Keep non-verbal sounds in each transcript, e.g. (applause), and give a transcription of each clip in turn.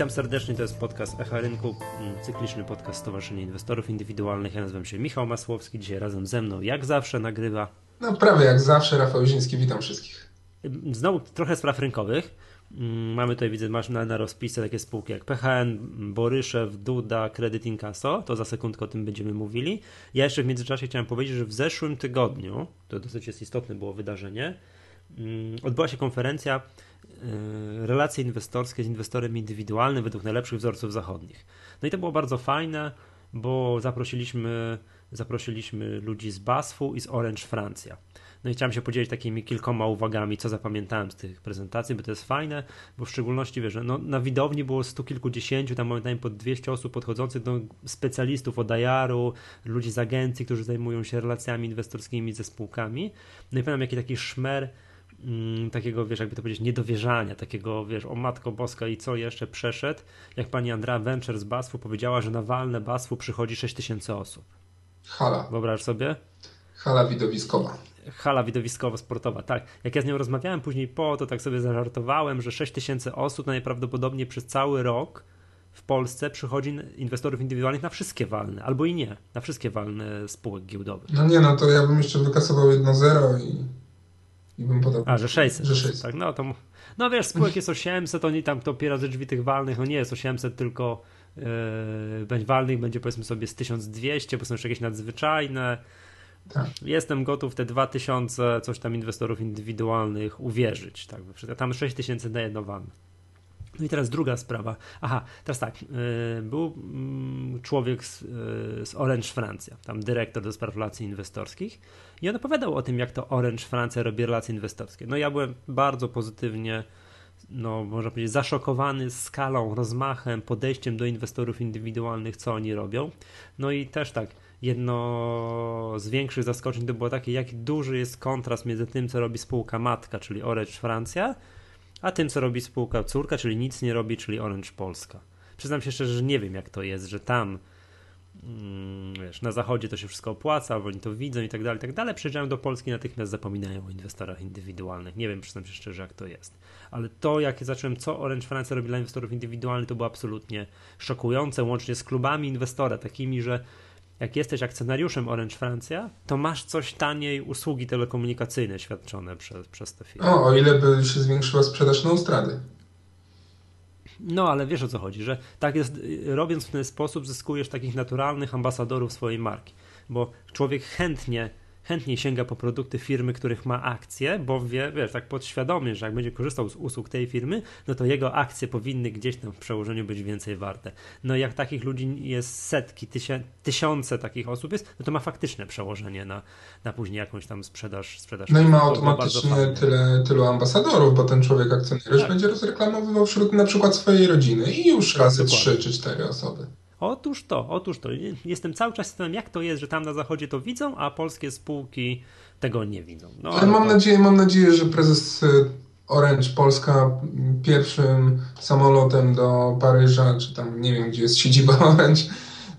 Witam serdecznie, to jest podcast Echa Rynku, mm, cykliczny podcast Stowarzyszenia Inwestorów Indywidualnych. Ja nazywam się Michał Masłowski, dzisiaj razem ze mną, jak zawsze, nagrywa. No prawie jak zawsze, Rafał Ziński, witam wszystkich. Znowu trochę spraw rynkowych. Mm, mamy tutaj, widzę, masz na, na rozpisce takie spółki jak PHN, Boryszew, Duda, Kredyt Inkaso. To za sekundkę o tym będziemy mówili. Ja jeszcze w międzyczasie chciałem powiedzieć, że w zeszłym tygodniu, to dosyć jest istotne było wydarzenie, mm, odbyła się konferencja relacje inwestorskie z inwestorem indywidualnym według najlepszych wzorców zachodnich. No i to było bardzo fajne, bo zaprosiliśmy, zaprosiliśmy ludzi z BASF-u i z Orange Francja. No i chciałem się podzielić takimi kilkoma uwagami, co zapamiętałem z tych prezentacji, bo to jest fajne, bo w szczególności wiesz, no, na widowni było stu kilkudziesięciu, tam momentami pod 200 osób podchodzących do specjalistów od IR-u, ludzi z agencji, którzy zajmują się relacjami inwestorskimi ze spółkami. No i pamiętam jaki taki szmer mm, takiego, wiesz, jakby to powiedzieć, niedowierzania, takiego, wiesz, o Matko Boska i co jeszcze przeszedł, jak pani Andrea Venture z Basfu powiedziała, że na walne Basfu przychodzi 6 tysięcy osób. Hala. Wyobraź sobie? Hala widowiskowa. Hala widowiskowo-sportowa, tak. Jak ja z nią rozmawiałem później po, to tak sobie zażartowałem, że 6 tysięcy osób najprawdopodobniej przez cały rok w Polsce przychodzi inwestorów indywidualnych na wszystkie walne, albo i nie, na wszystkie walne spółek giełdowych. No nie, no to ja bym jeszcze wykasował jedno zero i i bym podał. A, że 600. Że 600. Tak, no to. No wiesz, spółek jest 800, oni tam to ze drzwi tych walnych, no nie jest 800, tylko yy, walnych będzie powiedzmy sobie z 1200, bo są jeszcze jakieś nadzwyczajne. Tak. Jestem gotów te 2000 coś tam inwestorów indywidualnych uwierzyć. Tak, tam 6000 na jedno walne. No i teraz druga sprawa. Aha, teraz tak. Y, był mm, człowiek z, y, z Orange Francja, tam dyrektor do spraw relacji inwestorskich, i on opowiadał o tym, jak to Orange Francja robi relacje inwestorskie. No ja byłem bardzo pozytywnie, no można powiedzieć, zaszokowany skalą, rozmachem, podejściem do inwestorów indywidualnych, co oni robią. No i też tak. Jedno z większych zaskoczeń to było takie, jak duży jest kontrast między tym, co robi spółka matka, czyli Orange Francja, a tym, co robi spółka córka, czyli nic nie robi, czyli Orange Polska. Przyznam się szczerze, że nie wiem, jak to jest, że tam mm, wiesz, na zachodzie to się wszystko opłaca, bo oni to widzą i tak dalej, i tak dalej. Przyjeżdżają do Polski, natychmiast zapominają o inwestorach indywidualnych. Nie wiem, przyznam się szczerze, jak to jest. Ale to, jak zacząłem, co Orange Francja robi dla inwestorów indywidualnych, to było absolutnie szokujące, łącznie z klubami inwestora, takimi, że jak jesteś akcjonariuszem Orange Francja, to masz coś taniej usługi telekomunikacyjne świadczone przez, przez te firmy. O, o ile by się zwiększyła sprzedaż na Austrady. No, ale wiesz o co chodzi, że tak jest, robiąc w ten sposób zyskujesz takich naturalnych ambasadorów swojej marki, bo człowiek chętnie chętniej sięga po produkty firmy, których ma akcje, bo wie, wiesz, tak podświadomie, że jak będzie korzystał z usług tej firmy, no to jego akcje powinny gdzieś tam w przełożeniu być więcej warte. No jak takich ludzi jest setki, tysię, tysiące takich osób jest, no to ma faktyczne przełożenie na, na później jakąś tam sprzedaż. sprzedaż no i ma automatycznie tyle, tylu ambasadorów, bo ten człowiek akcjonariusz tak. będzie rozreklamowywał wśród na przykład swojej rodziny i już razy trzy czy cztery osoby. Otóż to, otóż to. Jestem cały czas tym, jak to jest, że tam na zachodzie to widzą, a polskie spółki tego nie widzą. No, ale mam, to... nadzieję, mam nadzieję, że prezes y, Orange Polska pierwszym samolotem do Paryża, czy tam nie wiem, gdzie jest siedziba (laughs) Orange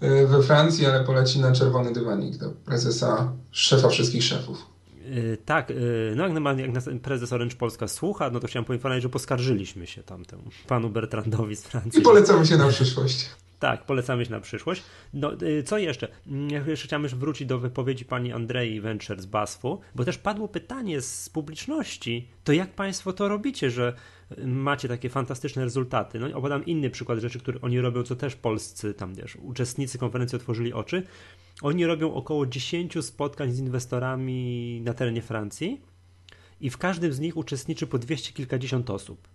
y, we Francji, ale poleci na czerwony dywanik do prezesa, szefa wszystkich szefów. Yy, tak, yy, no jak, na, jak nas prezes Orange Polska słucha, no to chciałem poinformować, że poskarżyliśmy się tamtemu panu Bertrandowi z Francji. I polecamy się na przyszłość. Tak, polecamy się na przyszłość. No, y, co jeszcze? Mm, jeszcze chciałem już wrócić do wypowiedzi pani Andrei Venture z BASF-u, bo też padło pytanie z publiczności, to jak państwo to robicie, że macie takie fantastyczne rezultaty? No opowiem inny przykład rzeczy, które oni robią, co też polscy tam, wiesz, uczestnicy konferencji otworzyli oczy. Oni robią około 10 spotkań z inwestorami na terenie Francji i w każdym z nich uczestniczy po 200 kilkadziesiąt osób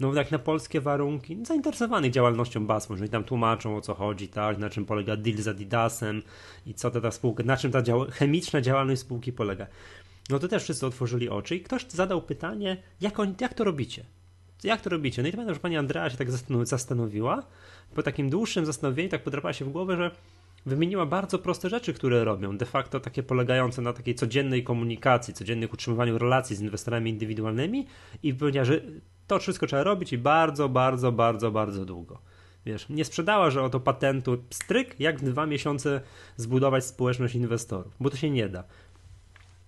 no jak na polskie warunki, zainteresowanych działalnością BASF, że tam tłumaczą o co chodzi, tak, na czym polega deal z Adidasem i co to ta spółka, na czym ta dział chemiczna działalność spółki polega. No to też wszyscy otworzyli oczy i ktoś zadał pytanie, jak, on, jak to robicie? Jak to robicie? No i to pamiętam, że pani Andrea się tak zastanowiła. Po takim dłuższym zastanowieniu tak podrapała się w głowę, że wymieniła bardzo proste rzeczy, które robią, de facto takie polegające na takiej codziennej komunikacji, codziennych utrzymywaniu relacji z inwestorami indywidualnymi i powiedziała, że to wszystko trzeba robić i bardzo, bardzo, bardzo, bardzo długo. Wiesz, nie sprzedała, że oto patentu stryk, jak w dwa miesiące zbudować społeczność inwestorów, bo to się nie da.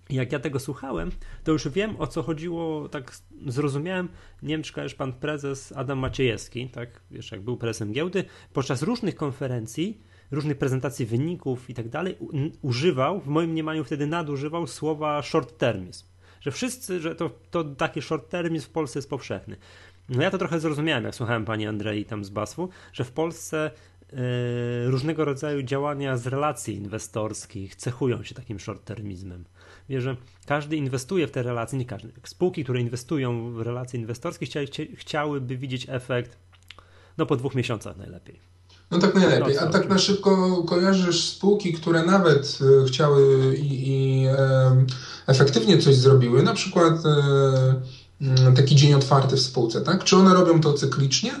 jak ja tego słuchałem, to już wiem o co chodziło, tak zrozumiałem. Nie wiem, czy kojarzysz pan prezes Adam Maciejewski, tak, wiesz, jak był prezesem giełdy, podczas różnych konferencji, różnych prezentacji wyników i tak dalej, używał, w moim mniemaniu wtedy nadużywał słowa short termizm. Że wszyscy, że to, to taki short termizm w Polsce jest powszechny. No ja to trochę zrozumiałem, jak słuchałem pani Andrei tam z Basfu, że w Polsce yy, różnego rodzaju działania z relacji inwestorskich cechują się takim short-termizmem. Wie, że każdy inwestuje w te relacje, nie każdy. Spółki, które inwestują w relacje inwestorskie, chciały, chciałyby widzieć efekt no po dwóch miesiącach najlepiej. No tak najlepiej. A tak na szybko kojarzysz spółki, które nawet e, chciały i, i e, efektywnie coś zrobiły, na przykład e, taki dzień otwarty w spółce, tak? Czy one robią to cyklicznie?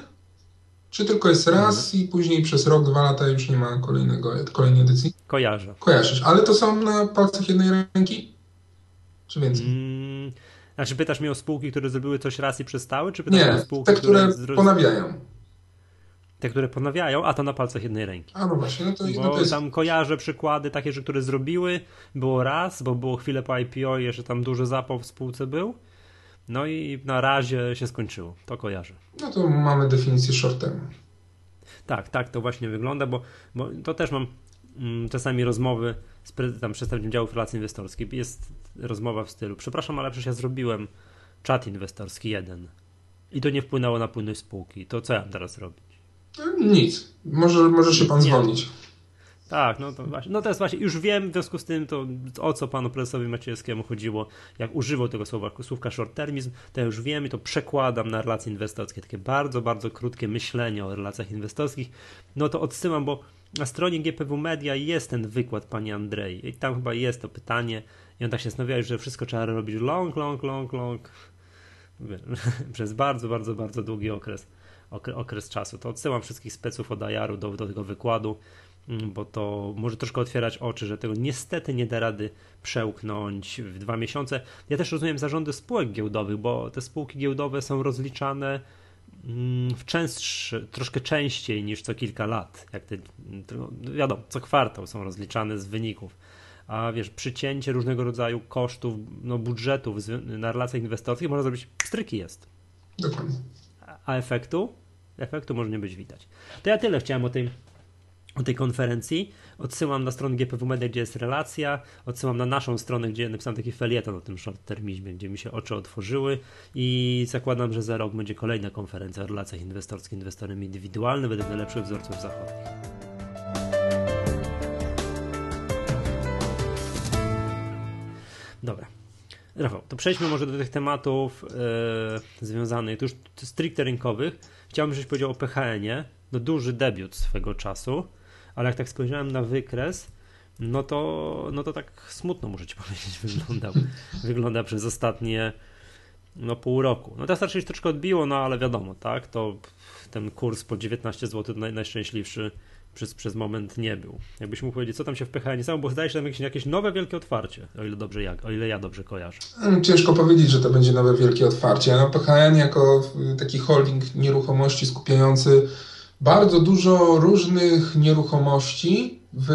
Czy tylko jest raz mhm. i później przez rok, dwa lata już nie ma kolejnego, kolejnej edycji? Kojarzę. Kojarzysz, ale to są na palcach jednej ręki? Czy więcej? Mm, znaczy pytasz mnie o spółki, które zrobiły coś raz i przestały, czy pytasz nie, o spółki, te, które, które ponawiają? Te, które ponawiają, a to na palcach jednej ręki. A no właśnie, no to, bo no to jest... tam kojarzę przykłady takie, że które zrobiły, było raz, bo było chwilę po IPO i jeszcze tam duży zapał w spółce był, no i na razie się skończyło. To kojarzę. No to mamy definicję short. Tak, tak to właśnie wygląda, bo, bo to też mam mm, czasami rozmowy z tam przedstawicielem działów relacji inwestorskich. Jest rozmowa w stylu, przepraszam, ale przecież ja zrobiłem czat inwestorski jeden i to nie wpłynęło na płynność spółki. To co ja mam teraz robić? Nic. Może, może się pan zwolnić. Tak, no to właśnie. No teraz właśnie, już wiem w związku z tym, to o co panu prezesowi Maciejewskiemu chodziło, jak używał tego słowa, słówka short termizm, to ja już wiem i to przekładam na relacje inwestorskie. Takie bardzo, bardzo krótkie myślenie o relacjach inwestorskich. No to odsyłam, bo na stronie GPW Media jest ten wykład pani Andrei i tam chyba jest to pytanie i on tak się zastanawia, że wszystko trzeba robić long, long, long, long (laughs) przez bardzo, bardzo, bardzo długi okres, okres czasu. To odsyłam wszystkich speców od Ajaru do, do tego wykładu. Mm, bo to może troszkę otwierać oczy, że tego niestety nie da rady przełknąć w dwa miesiące. Ja też rozumiem zarządy spółek giełdowych, bo te spółki giełdowe są rozliczane mm, w częstszy, troszkę częściej niż co kilka lat. Jak te, no, wiadomo, co kwartał są rozliczane z wyników. A wiesz, przycięcie różnego rodzaju kosztów, no budżetów na relacjach inwestorskich można zrobić, stryki jest. Dokładnie. A efektu? Efektu może nie być widać. To ja tyle chciałem o tym o tej konferencji. Odsyłam na stronę GPW Media, gdzie jest relacja. Odsyłam na naszą stronę, gdzie napisałem taki felieton o tym short termizmie, gdzie mi się oczy otworzyły i zakładam, że za rok będzie kolejna konferencja o relacjach inwestorskich, inwestorem indywidualnym według najlepszych wzorców zachodnich. Dobra. Rafał, to przejdźmy może do tych tematów yy, związanych, już stricte rynkowych. Chciałbym, żebyś powiedział o PHN-ie. No duży debiut swego czasu ale jak tak spojrzałem na wykres, no to, no to tak smutno muszę ci (laughs) powiedzieć wyglądał. Wygląda przez ostatnie no pół roku. No teraz raczej troszkę odbiło, no ale wiadomo, tak, to ten kurs po 19 zł naj, najszczęśliwszy przez, przez moment nie był. Jakbyś mógł powiedzieć, co tam się w PHN stało, bo zdaje się tam jakieś, jakieś nowe wielkie otwarcie, o ile, dobrze ja, o ile ja dobrze kojarzę. Mm, ciężko powiedzieć, że to będzie nowe wielkie otwarcie. No PHN jako taki holding nieruchomości skupiający bardzo dużo różnych nieruchomości w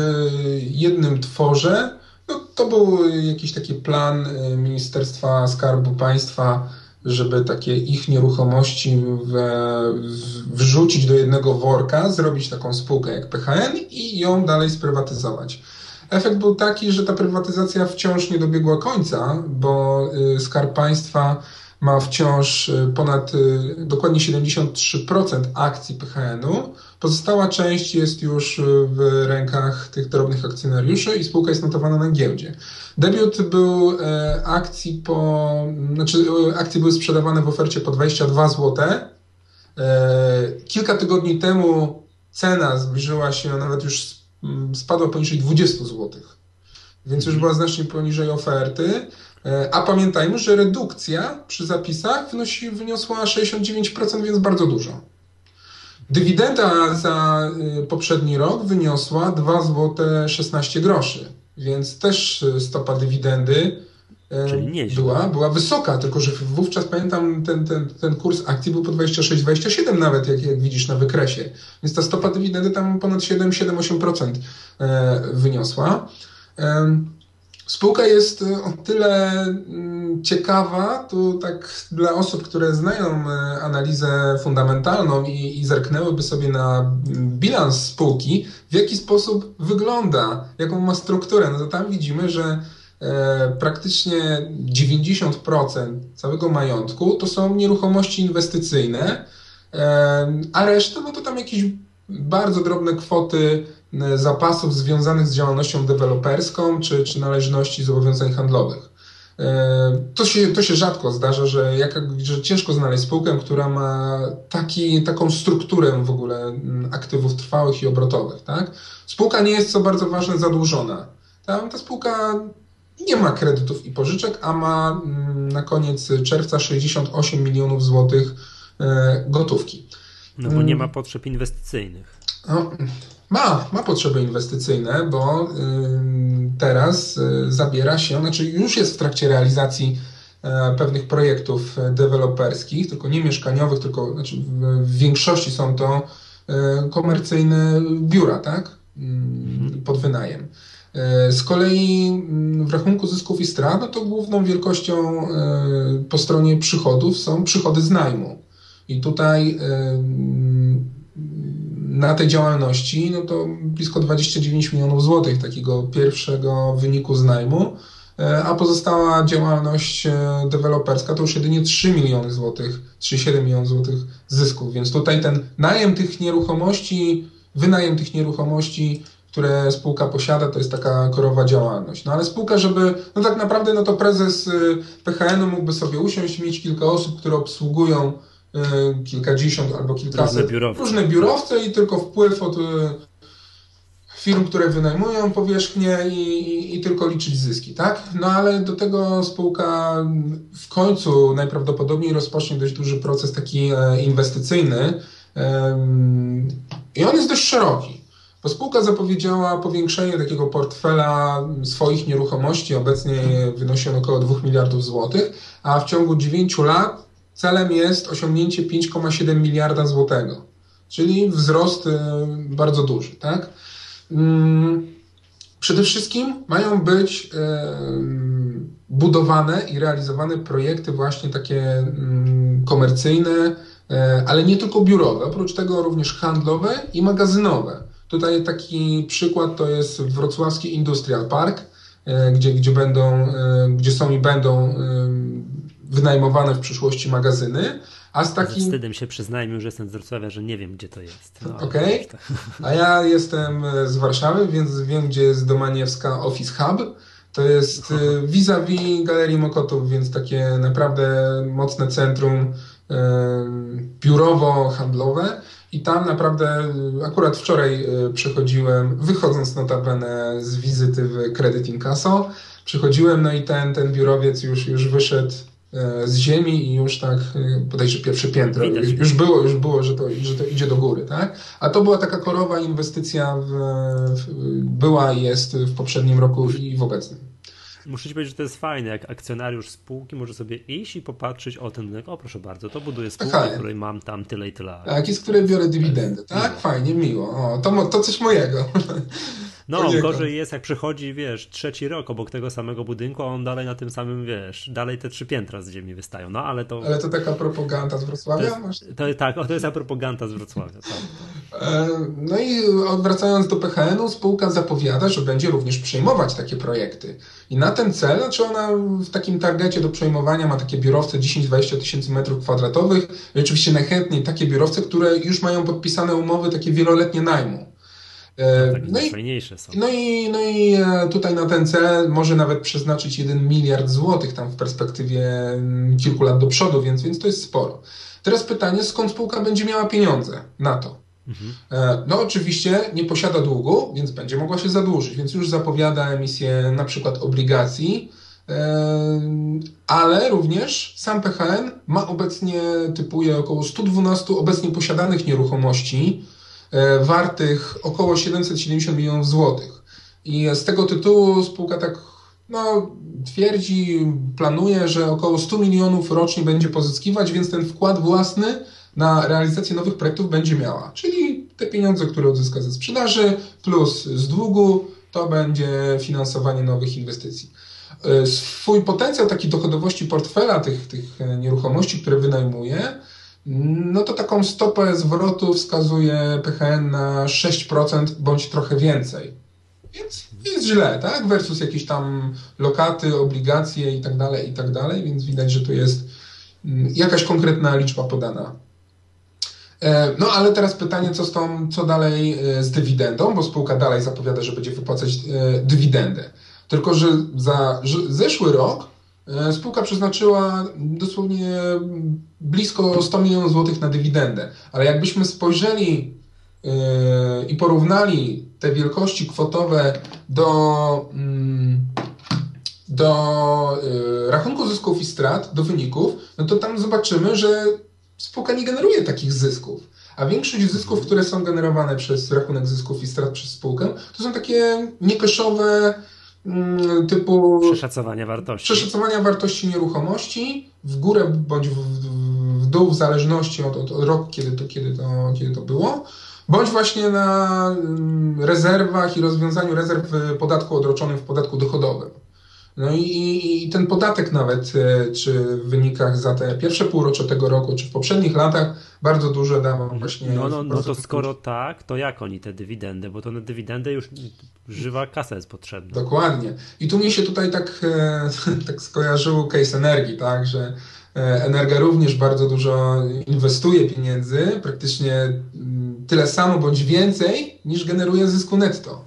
jednym tworze. No, to był jakiś taki plan e, Ministerstwa Skarbu Państwa, żeby takie ich nieruchomości w, wrzucić do jednego worka, zrobić taką spółkę jak PHN i ją dalej sprywatyzować. Efekt był taki, że ta prywatyzacja wciąż nie dobiegła końca, bo e, Skarb Państwa ma wciąż y, ponad y, dokładnie 73% akcji PHN-u. Pozostała część jest już y, w rękach tych drobnych akcjonariuszy i spółka jest notowana na giełdzie. Debiut był e, akcji po, znaczy akcje były sprzedawane w ofercie po 22 zł. E, kilka tygodni temu cena zbliżyła się, nawet już spadła poniżej 20 zł. Więc już była znacznie poniżej oferty. E, a pamiętajmy, że redukcja przy zapisach wynosi, wyniosła 69%, więc bardzo dużo. Dywidenda za poprzedni rok wyniosła 2 zł 16 groszy, więc też y, stopa dywidendy e, była, była wysoka, tylko że wówczas pamiętam ten, ten, ten kurs akcji był po 26-27 nawet, jak, jak widzisz na wykresie. Więc ta stopa dywidendy tam ponad 7-8% e, wyniosła. Spółka jest o tyle mm, ciekawa, to tak dla osób, które znają e, analizę fundamentalną i, i zerknęłyby sobie na bilans spółki, w jaki sposób wygląda, jaką ma strukturę, no to tam widzimy, że e, praktycznie 90% całego majątku to są nieruchomości inwestycyjne, e, a reszta no to tam jakieś bardzo drobne kwoty E, zapasów związanych z działalnością deweloperską czy, czy należności zobowiązań handlowych. E, to się, to się rzadko zdarza, że, jak, że ciężko znaleźć spółkę, która ma taki, taką strukturę w ogóle aktywów trwałych i obrotowych. Tak? Spółka nie jest, co bardzo ważne, zadłużona. Ta spółka nie ma kredytów i pożyczek, a ma na koniec czerwca 68 milionów złotych e, gotówki. No bo nie ma potrzeb inwestycyjnych. No, ma, ma potrzeby inwestycyjne, bo teraz y, zabiera się, znaczy już jest w trakcie realizacji e, pewnych projektów deweloperskich, tylko nie mieszkaniowych, tylko znaczy w większości są to e, komercyjne biura, tak? Mhm. Pod wynajem. E, z kolei w rachunku zysków i strat, no to główną wielkością po stronie przychodów są przychody z najmu. I tutaj na tej działalności, no to blisko 29 milionów złotych takiego pierwszego wyniku z najmu, e, a pozostała działalność e, deweloperska to już jedynie 3 miliony złotych, 3,7 milionów złotych zysków, więc tutaj ten najem tych nieruchomości, wynajem tych nieruchomości, które spółka posiada, to jest taka korowa działalność. No ale spółka, żeby, no tak naprawdę, no to prezes e, PHN-u mógłby sobie usiąść, mieć kilka osób, które obsługują kilkadziesiąt albo kilkaset różne biurowce. różne biurowce i tylko wpływ od e, firm, które wynajmują powierzchnię i, i, i, tylko liczyć zyski, tak? No ale do tego spółka w końcu najprawdopodobniej rozpocznie dość duży proces taki e, inwestycyjny i on jest dość szeroki. Bo spółka zapowiedziała powiększenie takiego portfela swoich nieruchomości, obecnie wynosi on około 2 miliardów złotych, a w ciągu 9 lat celem jest osiągnięcie 5,7 miliarda złotego, czyli wzrost y, bardzo duży. Tak? Mm, przede wszystkim mają być y, budowane i realizowane projekty właśnie takie mm, komercyjne, y, ale nie tylko biurowe, oprócz tego również handlowe i magazynowe. Tutaj taki przykład to jest wrocławski Industrial Park, gdzie, gdzie, będą, gdzie są i będą wynajmowane w przyszłości magazyny, a z takim... Wstydem się przyznajmy, że jestem z Wrocławia, że nie wiem, gdzie to jest. No, Okej, okay. a ja jestem z Warszawy, więc wiem, gdzie jest Domaniewska Office Hub. To jest y, vis-a-vis Galerii Mokotów, więc takie naprawdę mocne centrum y, biurowo-handlowe. I tam naprawdę, akurat wczoraj przechodziłem, wychodząc notabene z wizyty w Credit Incasso, przychodziłem, no i ten, ten biurowiec już, już wyszedł E, z ziemi i już tak e, bodajże pierwsze piętro. Widać. Już było, już było, że to, że to idzie do góry, tak? A to była taka korowa inwestycja w, w, była i jest w poprzednim roku i w obecnym. Muszę ci powiedzieć, że to jest fajne, jak akcjonariusz spółki może sobie iść i popatrzeć o ten rynek, o proszę bardzo, to buduję spółkę, w której mam tam tyle i tyle. Tak, i z której biorę dywidendy, tak? Fajnie, miło. O, to, to coś mojego. (laughs) No, gorzej jest, jak przychodzi, wiesz, trzeci rok obok tego samego budynku, a on dalej na tym samym, wiesz, dalej te trzy piętra z ziemi wystają. No, ale to... Ale to taka propaganda z Wrocławia? To jest, to, tak, to jest ta propaganda z Wrocławia. Tak. E, no i wracając do PHN-u, spółka zapowiada, że będzie również przejmować takie projekty. I na ten cel, znaczy ona w takim targecie do przejmowania ma takie biurowce 10-20 tysięcy metrów kwadratowych. I oczywiście najchętniej takie biurowce, które już mają podpisane umowy takie wieloletnie najmu. E, no, no, i, no, i, no i e, tutaj na ten cel może nawet przeznaczyć 1 miliard złotych tam w perspektywie mm, kilku lat do przodu, więc, więc to jest sporo. Teraz pytanie, skąd spółka będzie miała pieniądze na to? Mhm. E, no oczywiście nie posiada długu, więc będzie mogła się zadłużyć, więc już zapowiada emisję na przykład obligacji, ale również sam PHN ma obecnie, typuje około 112 obecnie posiadanych nieruchomości, wartych około 770 milionów złotych. I z tego tytułu spółka tak no, twierdzi, planuje, że około 100 milionów rocznie będzie pozyskiwać, więc ten wkład własny na realizację nowych projektów będzie miała. Czyli te pieniądze, które odzyska ze sprzedaży, plus z długu, to będzie finansowanie nowych inwestycji. E, swój potencjał takiej dochodowości portfela tych, tych nieruchomości, które wynajmuje, no to taką stopę zwrotu wskazuje PHN na 6% bądź trochę więcej. Więc jest źle, tak? Versus jakieś tam lokaty, obligacje i tak dalej, i tak dalej, więc widać, że to jest mm, jakaś konkretna liczba podana. E, no ale teraz pytanie, co, z tą, co dalej e, z dywidendą, bo spółka dalej zapowiada, że będzie wypłacać e, dywidendę. Tylko, że za zeszły rok spółka przeznaczyła dosłownie blisko 100 milionów złotych na dywidendę. Ale jakbyśmy spojrzeli i porównali te wielkości kwotowe do, mm, do rachunku zysków i strat, do wyników, no to tam zobaczymy, że spółka nie generuje takich zysków. A większość zysków, które są generowane przez rachunek zysków i strat przez spółkę, to są takie niekoszowe mm, typu przeszacowania wartości. Przeszacowania wartości nieruchomości w górę bądź w, w dół, w zależności od, od, od roku, kiedy to, kiedy, to, kiedy to było, bądź właśnie na mm, rezerwach i rozwiązaniu rezerw w podatku odroczonym w podatku dochodowym. No i, i, ten podatek nawet, e, czy w wynikach za te pierwsze półrocze tego roku, czy w poprzednich latach, bardzo dużo dawał właśnie. No, no, no to skoro tak, to jak oni te dywidendy? Bo to na dywidendę już żywa kasa jest potrzebna. Dokładnie. I tu mi się tutaj tak, e, (laughs) tak skojarzył case energii, tak, że e, Energia również bardzo dużo inwestuje pieniędzy, praktycznie mm, tyle samo bądź więcej, niż generuje zysku netto.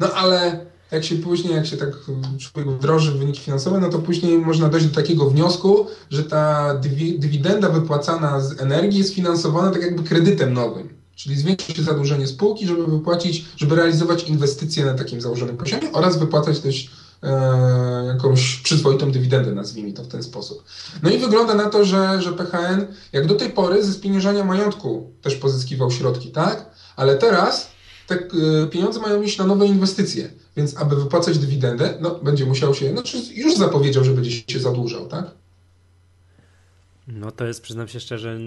No ale jak się później, jak się tak człowiek wdroży w wyniki finansowe, no to później można dojść do takiego wniosku, że ta dywidenda wypłacana z energii jest finansowana tak jakby kredytem nowym. Czyli zwiększa się zadłużenie spółki, żeby wypłacić, żeby realizować inwestycje na takim założonym poziomie oraz wypłacać też e, jakąś przyzwoitą dywidendę, nazwijmy to w ten sposób. No i wygląda na to, że, że PHN jak do tej pory ze spieniężania majątku też pozyskiwał środki, tak? Ale teraz te e, pieniądze mają iść na nowe inwestycje. Więc aby wypłacać dywidendę, no będzie musiał się, znaczy już zapowiedział, że będzie się zadłużał, tak? No to jest, przyznam się szczerze,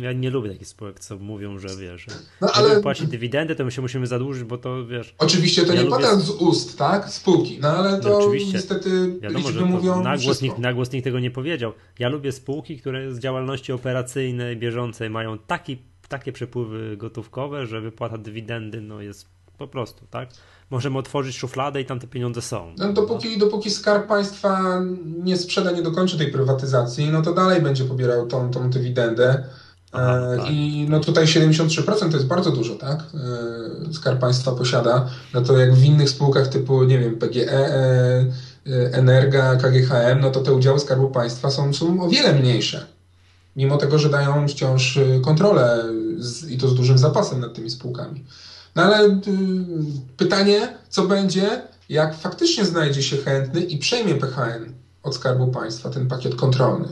ja nie lubię takich spółek, co mówią, że wiesz, że no, ale... żeby płacić dywidendę, to my się musimy zadłużyć, bo to wiesz... Oczywiście to ja nie lubię... pada z ust, tak? Spółki, no ale to no, oczywiście. niestety Wiadomo, liczby mówią na głos, nikt, na głos nikt tego nie powiedział. Ja lubię spółki, które z działalności operacyjnej, bieżącej mają taki, takie przepływy gotówkowe, że wypłata dywidendy no jest po prostu, tak? możemy otworzyć szufladę i tam te pieniądze są. No, dopóki, dopóki Skarb Państwa nie sprzeda, nie dokończy tej prywatyzacji, no to dalej będzie pobierał tą, tą dywidendę. Aha, e, tak. I no tutaj 73% to jest bardzo dużo, tak? E, Skarb Państwa posiada. No to jak w innych spółkach typu, nie wiem, PGE, e, Energa, KGHM, no to te udziały Skarbu Państwa są, są o wiele mniejsze. Mimo tego, że dają wciąż kontrolę z, i to z dużym zapasem nad tymi spółkami. No ale y, pytanie, co będzie, jak faktycznie znajdzie się chętny i przejmie PHN od Skarbu Państwa ten pakiet kontrolny.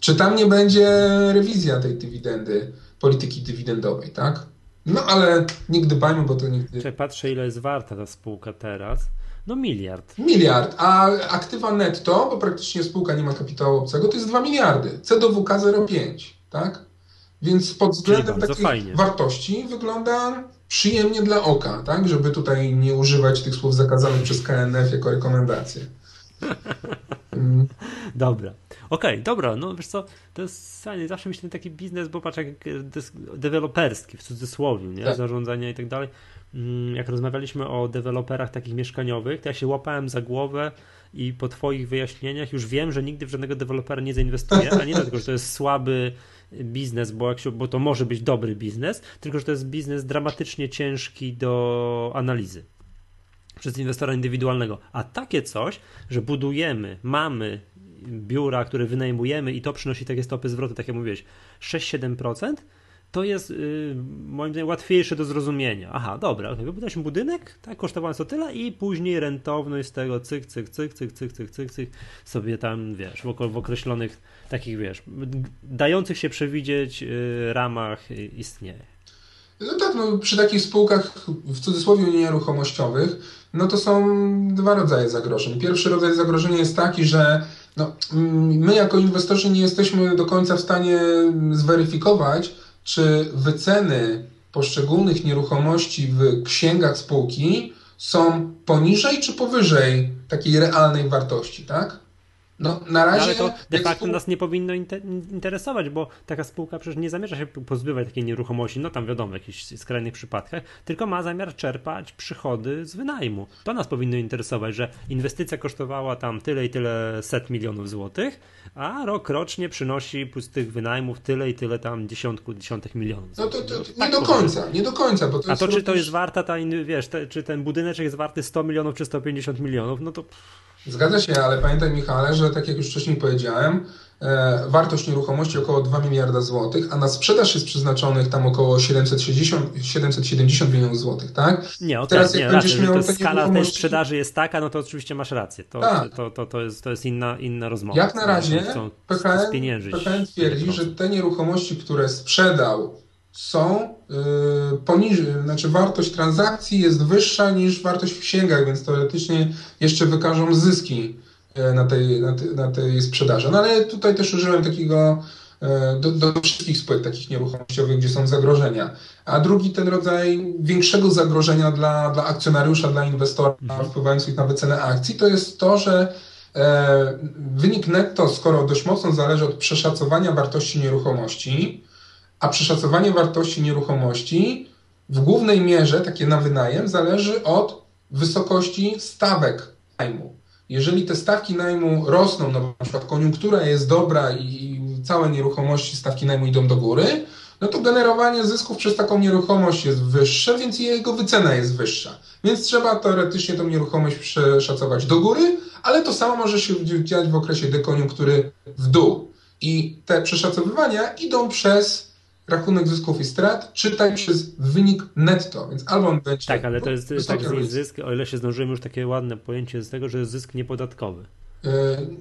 Czy tam nie będzie rewizja tej dywidendy, polityki dywidendowej, tak? No ale nie gdybajmy, bo to nigdy... Czy patrzę, ile jest warta ta spółka teraz. No miliard. Miliard, a aktywa netto, bo praktycznie spółka nie ma kapitału obcego, to jest 2 miliardy. C do WK 0,5, tak? Więc pod względem takich fajnie. wartości wygląda przyjemnie dla oka, tak? Żeby tutaj nie używać tych słów zakazanych przez KNF jako rekomendacje. (laughs) Mm. (laughs) Dobra. Okej, okay, dobra, no wiesz co, to jest fajnie, zawsze myślę taki biznes, bo patrz jak deweloperski, w cudzysłowie, nie? Tak. Zarządzania i tak dalej. Mm, jak rozmawialiśmy o deweloperach takich mieszkaniowych, to ja się łapałem za głowę i po twoich wyjaśnieniach już wiem, że nigdy w żadnego dewelopera nie zainwestuję, a nie dlatego, że to jest słaby biznes, bo, jak się, bo to może być dobry biznes, tylko że to jest biznes dramatycznie ciężki do analizy przez inwestora indywidualnego. A takie coś, że budujemy, mamy biura, które wynajmujemy i to przynosi takie stopy zwrotu, tak jak mówiłeś, 6-7%, to jest yy, moim zdaniem łatwiejsze do zrozumienia. Aha, dobra, okay, wybudowaliśmy budynek, tak, kosztowało to tyle i później rentowność z tego cyk, cyk, cyk, cyk, cyk, cyk, cyk, cyk sobie tam, wiesz, w, w określonych takich, wiesz, dających się przewidzieć yy, ramach yy, istnieje. No tak, no, przy takich spółkach w cudzysłowie nieruchomościowych, no to są dwa rodzaje zagrożeń. Pierwszy rodzaj zagrożenia jest taki, że no, my jako inwestorzy nie jesteśmy do końca w stanie zweryfikować, czy wyceny poszczególnych nieruchomości w księgach spółki są poniżej czy powyżej takiej realnej wartości, tak? No, na razie. Ale to de facto spół... nas nie powinno interesować, bo taka spółka przecież nie zamierza się pozbywać takiej nieruchomości, no tam wiadomo, w jakichś skrajnych przypadkach, tylko ma zamiar czerpać przychody z wynajmu. To nas powinno interesować, że inwestycja kosztowała tam tyle i tyle set milionów złotych, a rok rocznie przynosi z tych wynajmów tyle i tyle tam dziesiątku, dziesiątek milionów. No to, to, to tak nie do końca, nie do końca. Bo to a to czy to jest warta ta, wiesz, te, czy ten budyneczek jest warty 100 milionów czy 150 milionów, no to. Zgadza się, ale pamiętaj Michale, że tak jak już wcześniej powiedziałem, e, wartość nieruchomości około 2 miliarda złotych, a na sprzedaż jest przeznaczonych tam około 760, 770 milionów złotych, tak? Nie, okay, Teraz jak nie, będziesz raczej, miał to skala tej sprzedaży jest taka, no to oczywiście masz rację. To, tak. to, to, to, jest, to jest inna, inna rozmowa. Jak na razie PKN, PKN twierdzi, że te nieruchomości, które sprzedał są poniżej, znaczy wartość transakcji jest wyższa niż wartość w księgach, więc teoretycznie jeszcze wykażą zyski yy, na tej, na, te, na tej sprzedaży. No ale tutaj też użyłem takiego yy, do, do, wszystkich spółek takich nieruchomościowych, gdzie są zagrożenia. A drugi ten rodzaj większego zagrożenia dla, dla akcjonariusza, dla inwestora mhm. wpływających na wycenę akcji, to jest to, że e, wynik netto, skoro dość mocno zależy od przeszacowania wartości nieruchomości, a przeszacowanie wartości nieruchomości w głównej mierze, takie na wynajem, zależy od wysokości stawek najmu. Jeżeli te stawki najmu rosną, no na przykład koniunktura jest dobra i całe nieruchomości, stawki najmu idą do góry, no to generowanie zysków przez taką nieruchomość jest wyższe, więc jego wycena jest wyższa. Więc trzeba teoretycznie tą nieruchomość przeszacować do góry, ale to samo może się dziać w okresie dekoniunktury w dół. I te przeszacowywania idą przez rachunek zysków i strat, czytaj przez wynik netto, więc albo on będzie... Tak, ale to jest tak z zysk, o ile się zdążyłem już takie ładne pojęcie z tego, że jest zysk niepodatkowy. Yy,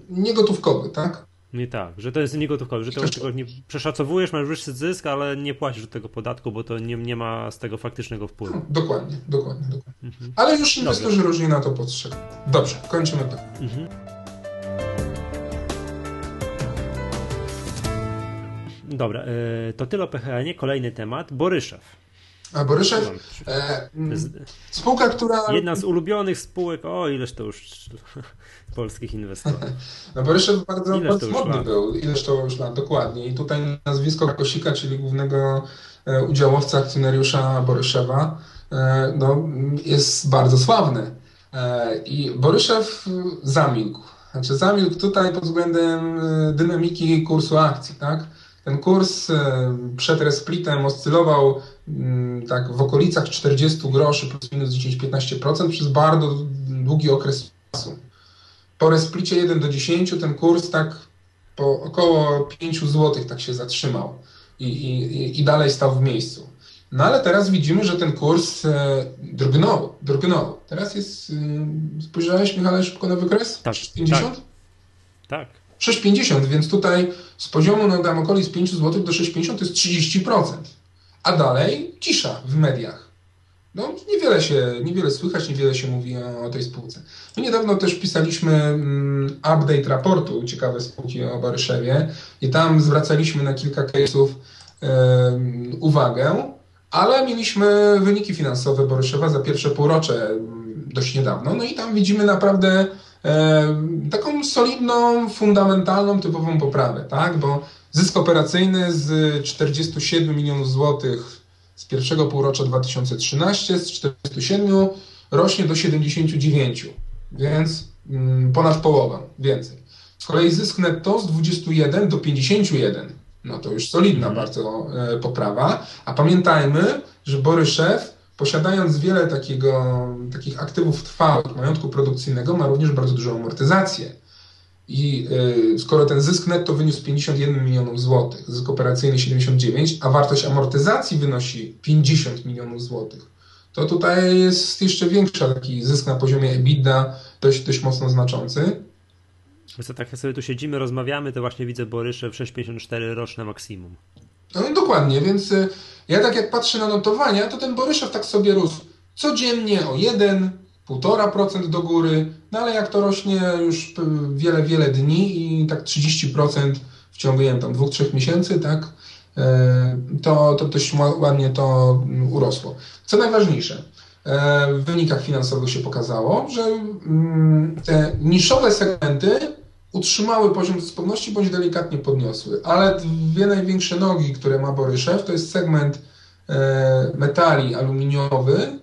niegotówkowy, tak? Nie tak, że to jest niegotówkowy, że to tylko nie przeszacowujesz, masz wyższy zysk, ale nie płacisz od tego podatku, bo to nie, nie ma z tego faktycznego wpływu. No, dokładnie, dokładnie, dokładnie. Mhm. Ale już inwestorzy Dobrze. różnie na to postrzegają. Dobrze, kończymy to. Mhm. Dobra, e, to tyle o PHN. Kolejny temat. Boryszew. A Boryszew, e, spółka, która... Jedna z ulubionych spółek, o ileż to już (laughs) polskich inwestorów. (laughs) No Boryszew bardzo, bardzo modny był, ileż to już lat, dokładnie. I tutaj nazwisko Kosika, czyli głównego e, udziałowca, akcjonariusza Boryszewa, e, no, jest bardzo sławny. I Boryszew zamilkł. Znaczy zamilkł tutaj pod względem dynamiki kursu akcji, tak? Ten kurs e, przed resplitem oscylował mm, tak w okolicach 40 groszy plus minus 10-15% przez bardzo długi okres czasu. Po resplicie 1 do 10 ten kurs tak po około 5 zł tak się zatrzymał i, i, i dalej stał w miejscu. No ale teraz widzimy, że ten kurs e, drgnął, drgnął. Teraz jest, e, spojrzałeś Michale szybko na wykres? Tak. 50? Tak. tak. 6,50, więc tutaj z poziomu no, tam okolic 5 zł do 6,50 to jest 30%. A dalej cisza w mediach. No, niewiele się, niewiele słychać, niewiele się mówi o, o tej spółce. My niedawno też pisaliśmy mm, update raportu ciekawe spółki o Baryszewie i tam zwracaliśmy na kilka case'ów y, uwagę, ale mieliśmy wyniki finansowe Boryszewa za pierwsze półrocze dość niedawno. No i tam widzimy naprawdę taką solidną, fundamentalną, typową poprawę, tak? Bo zysk operacyjny z 47 milionów złotych z pierwszego półrocza 2013 z 47 rośnie do 79, więc mm, ponad połowę więcej. Z kolei zysk netto z 21 do 51, no to już solidna mhm. bardzo e, poprawa. A pamiętajmy, że Boryszew posiadając wiele takiego, takich aktywów trwałych, majątku produkcyjnego, ma również bardzo dużą amortyzację. I y, skoro ten zysk netto wyniósł 51 milionów złotych, zysk operacyjny 79, a wartość amortyzacji wynosi 50 milionów złotych, to tutaj jest jeszcze większy taki zysk na poziomie EBITDA, dość, dość mocno znaczący. Więc tak jak sobie tu siedzimy, rozmawiamy, to właśnie widzę Boryszew 6,54 roczne maksimum. No dokładnie, więc y, ja tak jak patrzę na notowania, to ten Boryszew tak sobie rósł codziennie o 1, 1,5% do góry, no ale jak to rośnie już wiele, wiele dni i tak 30% w ciągu, nie wiem, tam dwóch, trzech miesięcy, tak, e, to, to dość ładnie to urosło. Co najważniejsze, w wynikach finansowych się pokazało, że mm, te niszowe segmenty utrzymały poziom sprawności bądź delikatnie podniosły. Ale dwie największe nogi, które ma Boryszew, to jest segment e, metali aluminiowy